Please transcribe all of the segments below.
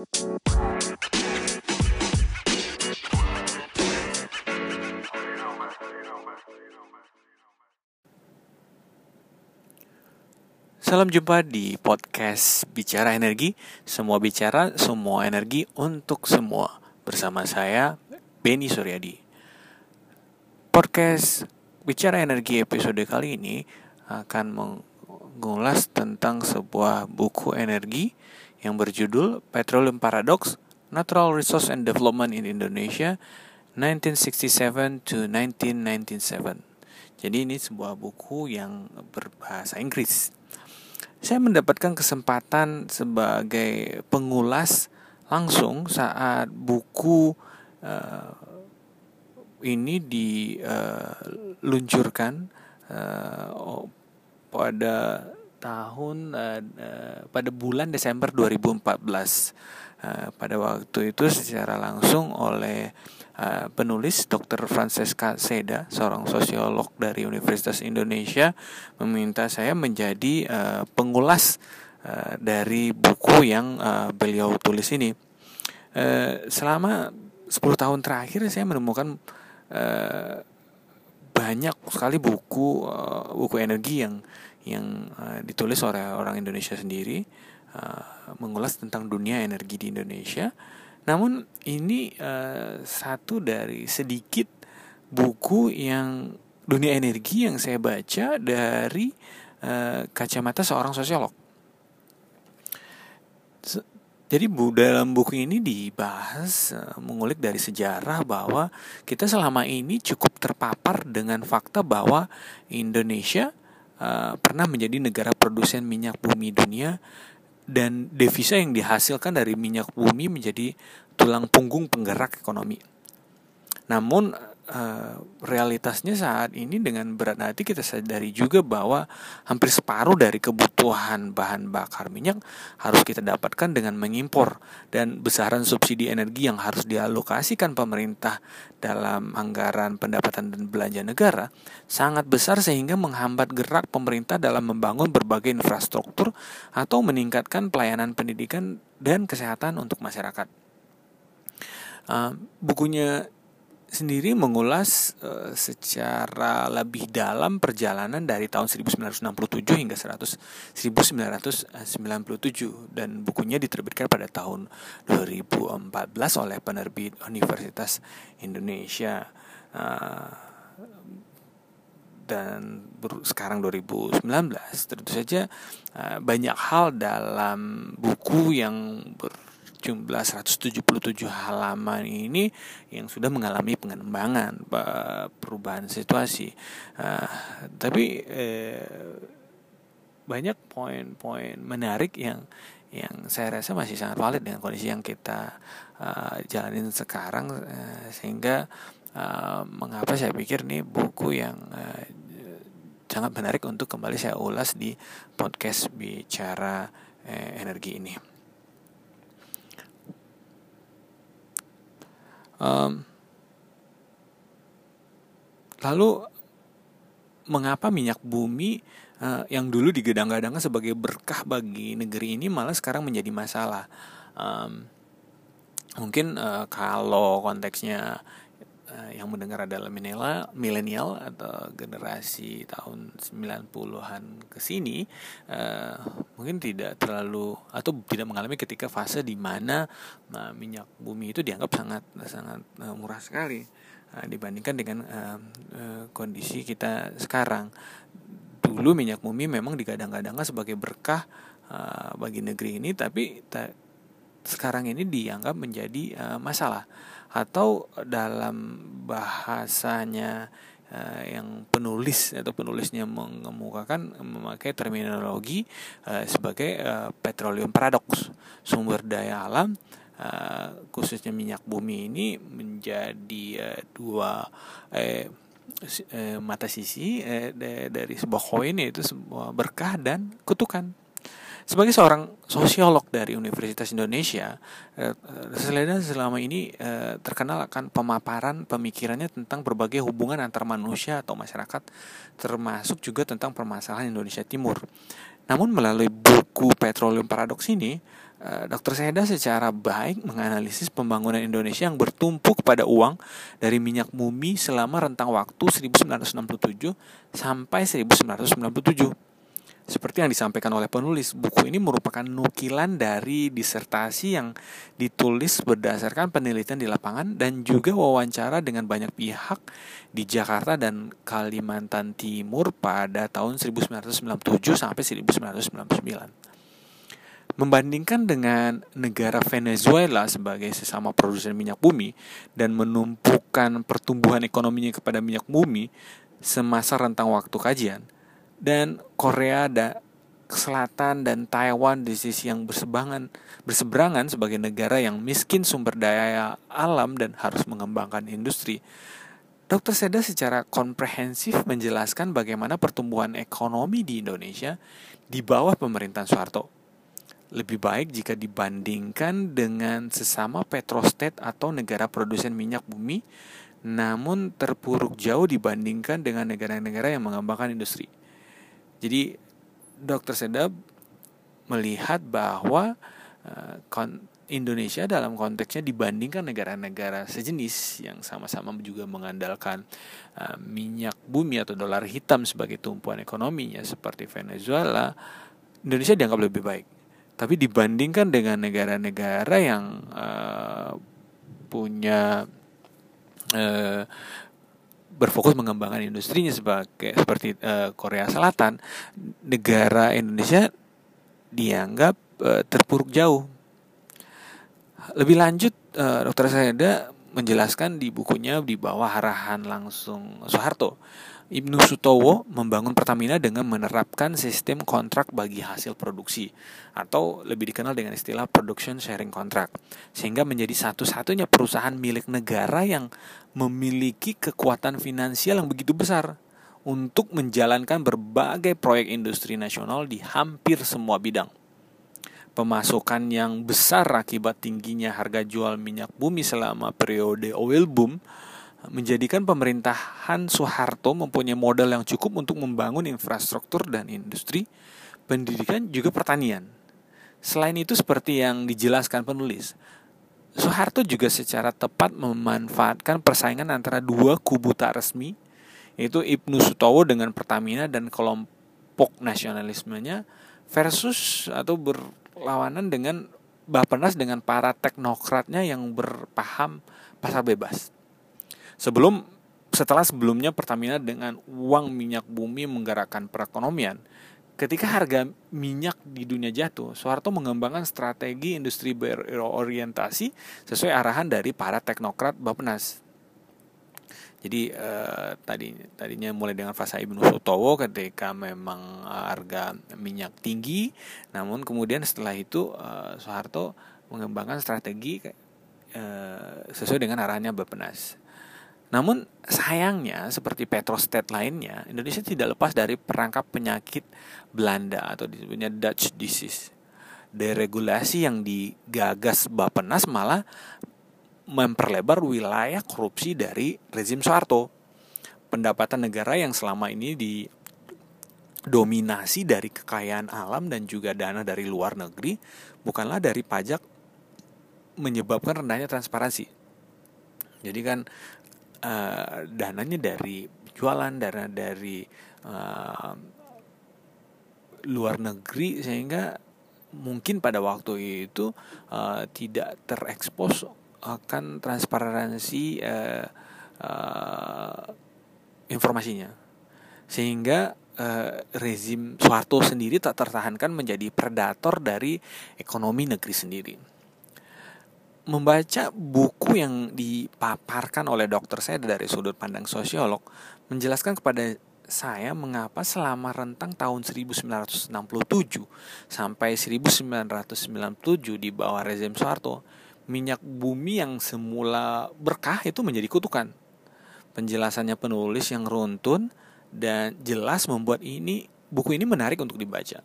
Salam jumpa di podcast Bicara Energi. Semua bicara, semua energi untuk semua. Bersama saya, Benny Suryadi. Podcast Bicara Energi episode kali ini Akan mengulas tentang sebuah buku energi Yang berjudul Petroleum Paradox Natural Resource and Development in Indonesia 1967 to 1997 Jadi ini sebuah buku yang berbahasa Inggris. Saya mendapatkan kesempatan sebagai pengulas langsung saat buku uh, ini diluncurkan uh, pada tahun uh, pada bulan Desember 2014 uh, pada waktu itu secara langsung oleh uh, penulis Dr. Francesca Seda seorang sosiolog dari Universitas Indonesia meminta saya menjadi uh, pengulas uh, dari buku yang uh, beliau tulis ini uh, selama 10 tahun terakhir saya menemukan banyak sekali buku uh, buku energi yang yang uh, ditulis oleh orang Indonesia sendiri uh, mengulas tentang dunia energi di Indonesia. Namun ini uh, satu dari sedikit buku yang dunia energi yang saya baca dari uh, kacamata seorang sosiolog. Jadi bu dalam buku ini dibahas uh, mengulik dari sejarah bahwa kita selama ini cukup terpapar dengan fakta bahwa Indonesia uh, pernah menjadi negara produsen minyak bumi dunia dan devisa yang dihasilkan dari minyak bumi menjadi tulang punggung penggerak ekonomi. Namun uh, realitasnya saat ini dengan berat hati kita sadari juga bahwa hampir separuh dari kebutuhan bahan bakar minyak harus kita dapatkan dengan mengimpor dan besaran subsidi energi yang harus dialokasikan pemerintah dalam anggaran pendapatan dan belanja negara sangat besar sehingga menghambat gerak pemerintah dalam membangun berbagai infrastruktur atau meningkatkan pelayanan pendidikan dan kesehatan untuk masyarakat. Uh, bukunya sendiri mengulas uh, secara lebih dalam perjalanan dari tahun 1967 hingga 100, 1997 dan bukunya diterbitkan pada tahun 2014 oleh penerbit Universitas Indonesia. Uh, dan sekarang 2019 tentu saja uh, banyak hal dalam buku yang ber jumlah 177 halaman ini yang sudah mengalami pengembangan perubahan situasi uh, tapi uh, banyak poin-poin menarik yang yang saya rasa masih sangat valid dengan kondisi yang kita uh, jalanin sekarang uh, sehingga uh, mengapa saya pikir nih buku yang uh, sangat menarik untuk kembali saya ulas di podcast bicara eh, energi ini. Um, lalu mengapa minyak bumi uh, yang dulu digadang-gadangkan sebagai berkah bagi negeri ini malah sekarang menjadi masalah? Um, mungkin uh, kalau konteksnya uh, yang mendengar adalah milenial atau generasi tahun 90-an ke sini uh, mungkin tidak terlalu atau tidak mengalami ketika fase di mana uh, minyak bumi itu dianggap sangat sangat uh, murah sekali uh, dibandingkan dengan uh, uh, kondisi kita sekarang. Dulu minyak bumi memang digadang-gadangkan sebagai berkah uh, bagi negeri ini tapi ta sekarang ini dianggap menjadi uh, masalah. Atau dalam bahasanya uh, yang penulis atau penulisnya mengemukakan memakai terminologi uh, sebagai uh, petroleum paradox sumber daya alam uh, khususnya minyak bumi ini menjadi uh, dua eh, mata sisi eh, dari sebuah koin yaitu sebuah berkah dan kutukan sebagai seorang sosiolog dari Universitas Indonesia, eh, Seleda selama ini eh, terkenal akan pemaparan pemikirannya tentang berbagai hubungan antar manusia atau masyarakat, termasuk juga tentang permasalahan Indonesia Timur. Namun melalui buku Petroleum Paradox ini, Dr. Seda secara baik menganalisis pembangunan Indonesia yang bertumpu pada uang dari minyak bumi selama rentang waktu 1967 sampai 1997 seperti yang disampaikan oleh penulis, buku ini merupakan nukilan dari disertasi yang ditulis berdasarkan penelitian di lapangan dan juga wawancara dengan banyak pihak di Jakarta dan Kalimantan Timur pada tahun 1997 sampai 1999. Membandingkan dengan negara Venezuela sebagai sesama produsen minyak bumi dan menumpukan pertumbuhan ekonominya kepada minyak bumi semasa rentang waktu kajian, dan Korea da Selatan dan Taiwan di sisi yang bersebangan berseberangan sebagai negara yang miskin sumber daya alam dan harus mengembangkan industri. Dr. Seda secara komprehensif menjelaskan bagaimana pertumbuhan ekonomi di Indonesia di bawah pemerintahan Soeharto. Lebih baik jika dibandingkan dengan sesama petrostate atau negara produsen minyak bumi, namun terpuruk jauh dibandingkan dengan negara-negara yang mengembangkan industri. Jadi Dr. Sedap melihat bahwa uh, Indonesia dalam konteksnya dibandingkan negara-negara sejenis yang sama-sama juga mengandalkan uh, minyak bumi atau dolar hitam sebagai tumpuan ekonominya seperti Venezuela, Indonesia dianggap lebih baik. Tapi dibandingkan dengan negara-negara yang uh, punya berfokus mengembangkan industrinya sebagai seperti uh, Korea Selatan, negara Indonesia dianggap uh, terpuruk jauh. Lebih lanjut, uh, Dr. Sayeda menjelaskan di bukunya di bawah arahan langsung Soeharto Ibnu Sutowo membangun Pertamina dengan menerapkan sistem kontrak bagi hasil produksi atau lebih dikenal dengan istilah production sharing contract sehingga menjadi satu-satunya perusahaan milik negara yang memiliki kekuatan finansial yang begitu besar untuk menjalankan berbagai proyek industri nasional di hampir semua bidang. Pemasukan yang besar akibat tingginya harga jual minyak bumi selama periode oil boom menjadikan pemerintahan Soeharto mempunyai modal yang cukup untuk membangun infrastruktur dan industri, pendidikan juga pertanian. Selain itu seperti yang dijelaskan penulis, Soeharto juga secara tepat memanfaatkan persaingan antara dua kubu tak resmi, yaitu Ibnu Sutowo dengan Pertamina dan kelompok nasionalismenya versus atau berlawanan dengan Bapenas dengan para teknokratnya yang berpaham pasar bebas. Sebelum setelah sebelumnya Pertamina dengan uang minyak bumi menggerakkan perekonomian, ketika harga minyak di dunia jatuh, Soeharto mengembangkan strategi industri berorientasi sesuai arahan dari para teknokrat Bappenas. Jadi eh, tadi tadinya mulai dengan fase Ibnu Sutowo ketika memang harga minyak tinggi, namun kemudian setelah itu eh, Soeharto mengembangkan strategi eh, sesuai dengan arahannya Bappenas. Namun sayangnya seperti Petrostat lainnya, Indonesia tidak lepas dari perangkap penyakit Belanda atau disebutnya Dutch disease. Deregulasi yang digagas Bapenas malah memperlebar wilayah korupsi dari rezim Soeharto. Pendapatan negara yang selama ini didominasi dari kekayaan alam dan juga dana dari luar negeri bukanlah dari pajak menyebabkan rendahnya transparansi. Jadi kan uh, dananya dari jualan dana dari uh, luar negeri sehingga mungkin pada waktu itu uh, tidak terekspos akan transparansi uh, uh, informasinya. Sehingga uh, rezim Soeharto sendiri tak tertahankan menjadi predator dari ekonomi negeri sendiri membaca buku yang dipaparkan oleh dokter saya dari sudut pandang sosiolog menjelaskan kepada saya mengapa selama rentang tahun 1967 sampai 1997 di bawah rezim Soeharto minyak bumi yang semula berkah itu menjadi kutukan. Penjelasannya penulis yang runtun dan jelas membuat ini buku ini menarik untuk dibaca.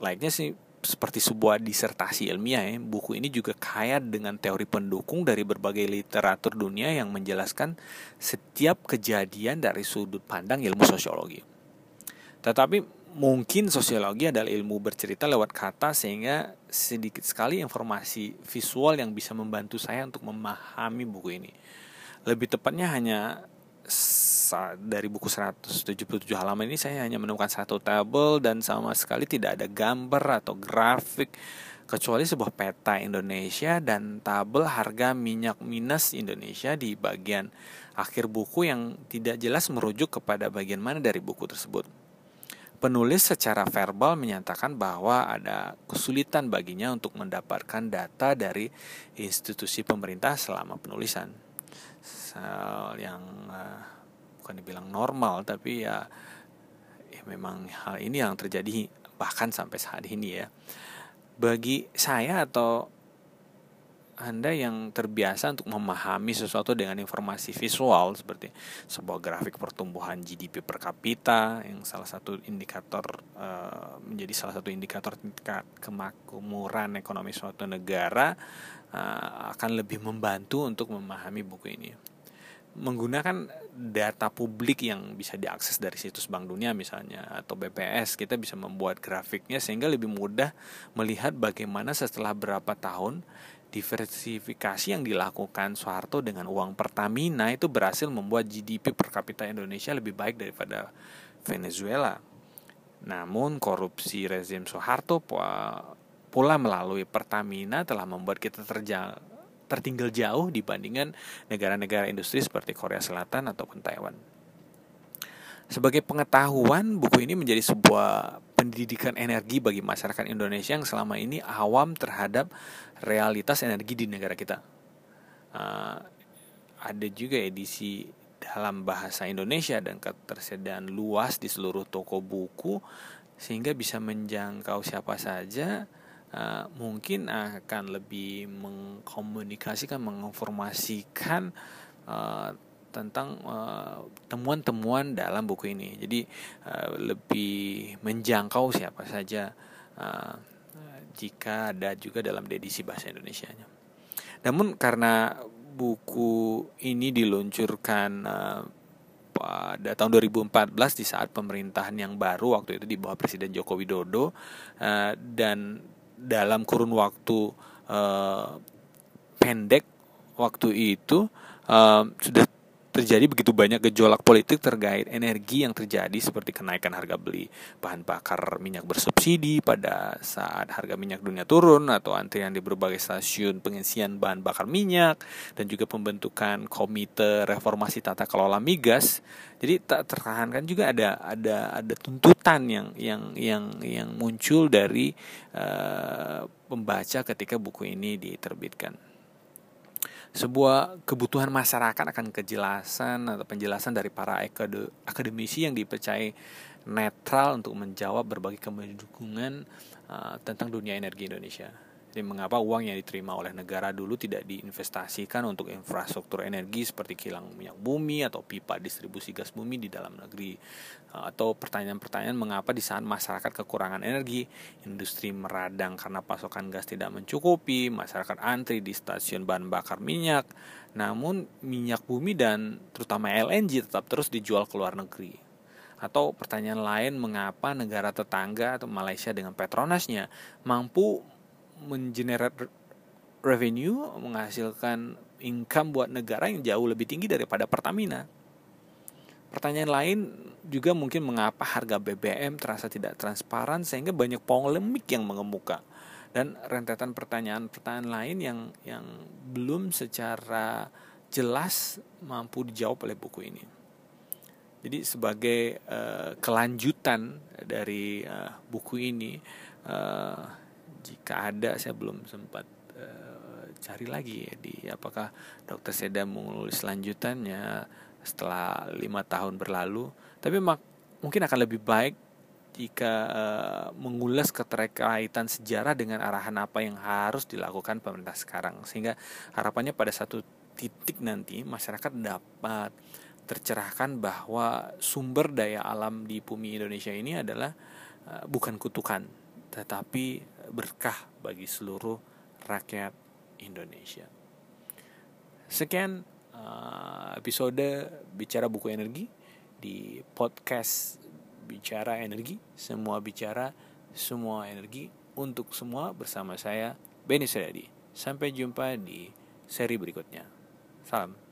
Laiknya sih seperti sebuah disertasi ilmiah ya. Buku ini juga kaya dengan teori pendukung dari berbagai literatur dunia yang menjelaskan setiap kejadian dari sudut pandang ilmu sosiologi. Tetapi mungkin sosiologi adalah ilmu bercerita lewat kata sehingga sedikit sekali informasi visual yang bisa membantu saya untuk memahami buku ini. Lebih tepatnya hanya dari buku 177 halaman ini saya hanya menemukan satu tabel dan sama sekali tidak ada gambar atau grafik kecuali sebuah peta Indonesia dan tabel harga minyak minus Indonesia di bagian akhir buku yang tidak jelas merujuk kepada bagian mana dari buku tersebut. Penulis secara verbal menyatakan bahwa ada kesulitan baginya untuk mendapatkan data dari institusi pemerintah selama penulisan. Hal yang uh, bukan dibilang normal, tapi ya, ya memang hal ini yang terjadi bahkan sampai saat ini ya. Bagi saya atau anda yang terbiasa untuk memahami sesuatu dengan informasi visual seperti sebuah grafik pertumbuhan GDP per kapita yang salah satu indikator uh, menjadi salah satu indikator tingkat kemakmuran ekonomi suatu negara uh, akan lebih membantu untuk memahami buku ini. Menggunakan data publik yang bisa diakses dari situs Bank Dunia misalnya atau BPS kita bisa membuat grafiknya sehingga lebih mudah melihat bagaimana setelah berapa tahun diversifikasi yang dilakukan Soeharto dengan uang Pertamina itu berhasil membuat GDP per kapita Indonesia lebih baik daripada Venezuela. Namun korupsi rezim Soeharto pula melalui Pertamina telah membuat kita tertinggal jauh dibandingkan negara-negara industri seperti Korea Selatan ataupun Taiwan. Sebagai pengetahuan, buku ini menjadi sebuah pendidikan energi bagi masyarakat Indonesia yang selama ini awam terhadap realitas energi di negara kita. Uh, ada juga edisi dalam bahasa Indonesia dan ketersediaan luas di seluruh toko buku sehingga bisa menjangkau siapa saja uh, mungkin akan lebih mengkomunikasikan menginformasikan uh, tentang eh, temuan-temuan uh, dalam buku ini. Jadi uh, lebih menjangkau siapa saja uh, jika ada juga dalam edisi bahasa Indonesia-nya. Namun karena buku ini diluncurkan uh, pada tahun 2014 di saat pemerintahan yang baru waktu itu di bawah Presiden Joko Widodo uh, dan dalam kurun waktu uh, pendek waktu itu uh, sudah terjadi begitu banyak gejolak politik terkait energi yang terjadi seperti kenaikan harga beli bahan bakar minyak bersubsidi pada saat harga minyak dunia turun atau antrian di berbagai stasiun pengisian bahan bakar minyak dan juga pembentukan komite reformasi tata kelola migas. Jadi tak tertahankan juga ada ada ada tuntutan yang yang yang yang muncul dari uh, pembaca ketika buku ini diterbitkan sebuah kebutuhan masyarakat akan kejelasan atau penjelasan dari para akademisi yang dipercaya netral untuk menjawab berbagai kemendungan uh, tentang dunia energi Indonesia. Jadi mengapa uang yang diterima oleh negara dulu tidak diinvestasikan untuk infrastruktur energi seperti kilang minyak bumi atau pipa distribusi gas bumi di dalam negeri atau pertanyaan-pertanyaan mengapa di saat masyarakat kekurangan energi, industri meradang karena pasokan gas tidak mencukupi, masyarakat antri di stasiun bahan bakar minyak, namun minyak bumi dan terutama LNG tetap terus dijual ke luar negeri. Atau pertanyaan lain mengapa negara tetangga atau Malaysia dengan Petronasnya mampu mengenerate revenue, menghasilkan income buat negara yang jauh lebih tinggi daripada Pertamina. Pertanyaan lain juga mungkin mengapa harga BBM terasa tidak transparan sehingga banyak polemik yang mengemuka dan rentetan pertanyaan-pertanyaan lain yang yang belum secara jelas mampu dijawab oleh buku ini. Jadi sebagai uh, kelanjutan dari uh, buku ini uh, jika ada saya belum sempat uh, cari lagi ya di apakah dokter Seda menulis lanjutannya setelah lima tahun berlalu. Tapi mak mungkin akan lebih baik jika uh, mengulas keterkaitan sejarah dengan arahan apa yang harus dilakukan pemerintah sekarang. Sehingga harapannya pada satu titik nanti masyarakat dapat tercerahkan bahwa sumber daya alam di bumi Indonesia ini adalah uh, bukan kutukan tetapi berkah bagi seluruh rakyat Indonesia. Sekian uh, episode bicara buku energi di podcast bicara energi, semua bicara semua energi untuk semua bersama saya Benny Sedadi. Sampai jumpa di seri berikutnya. Salam.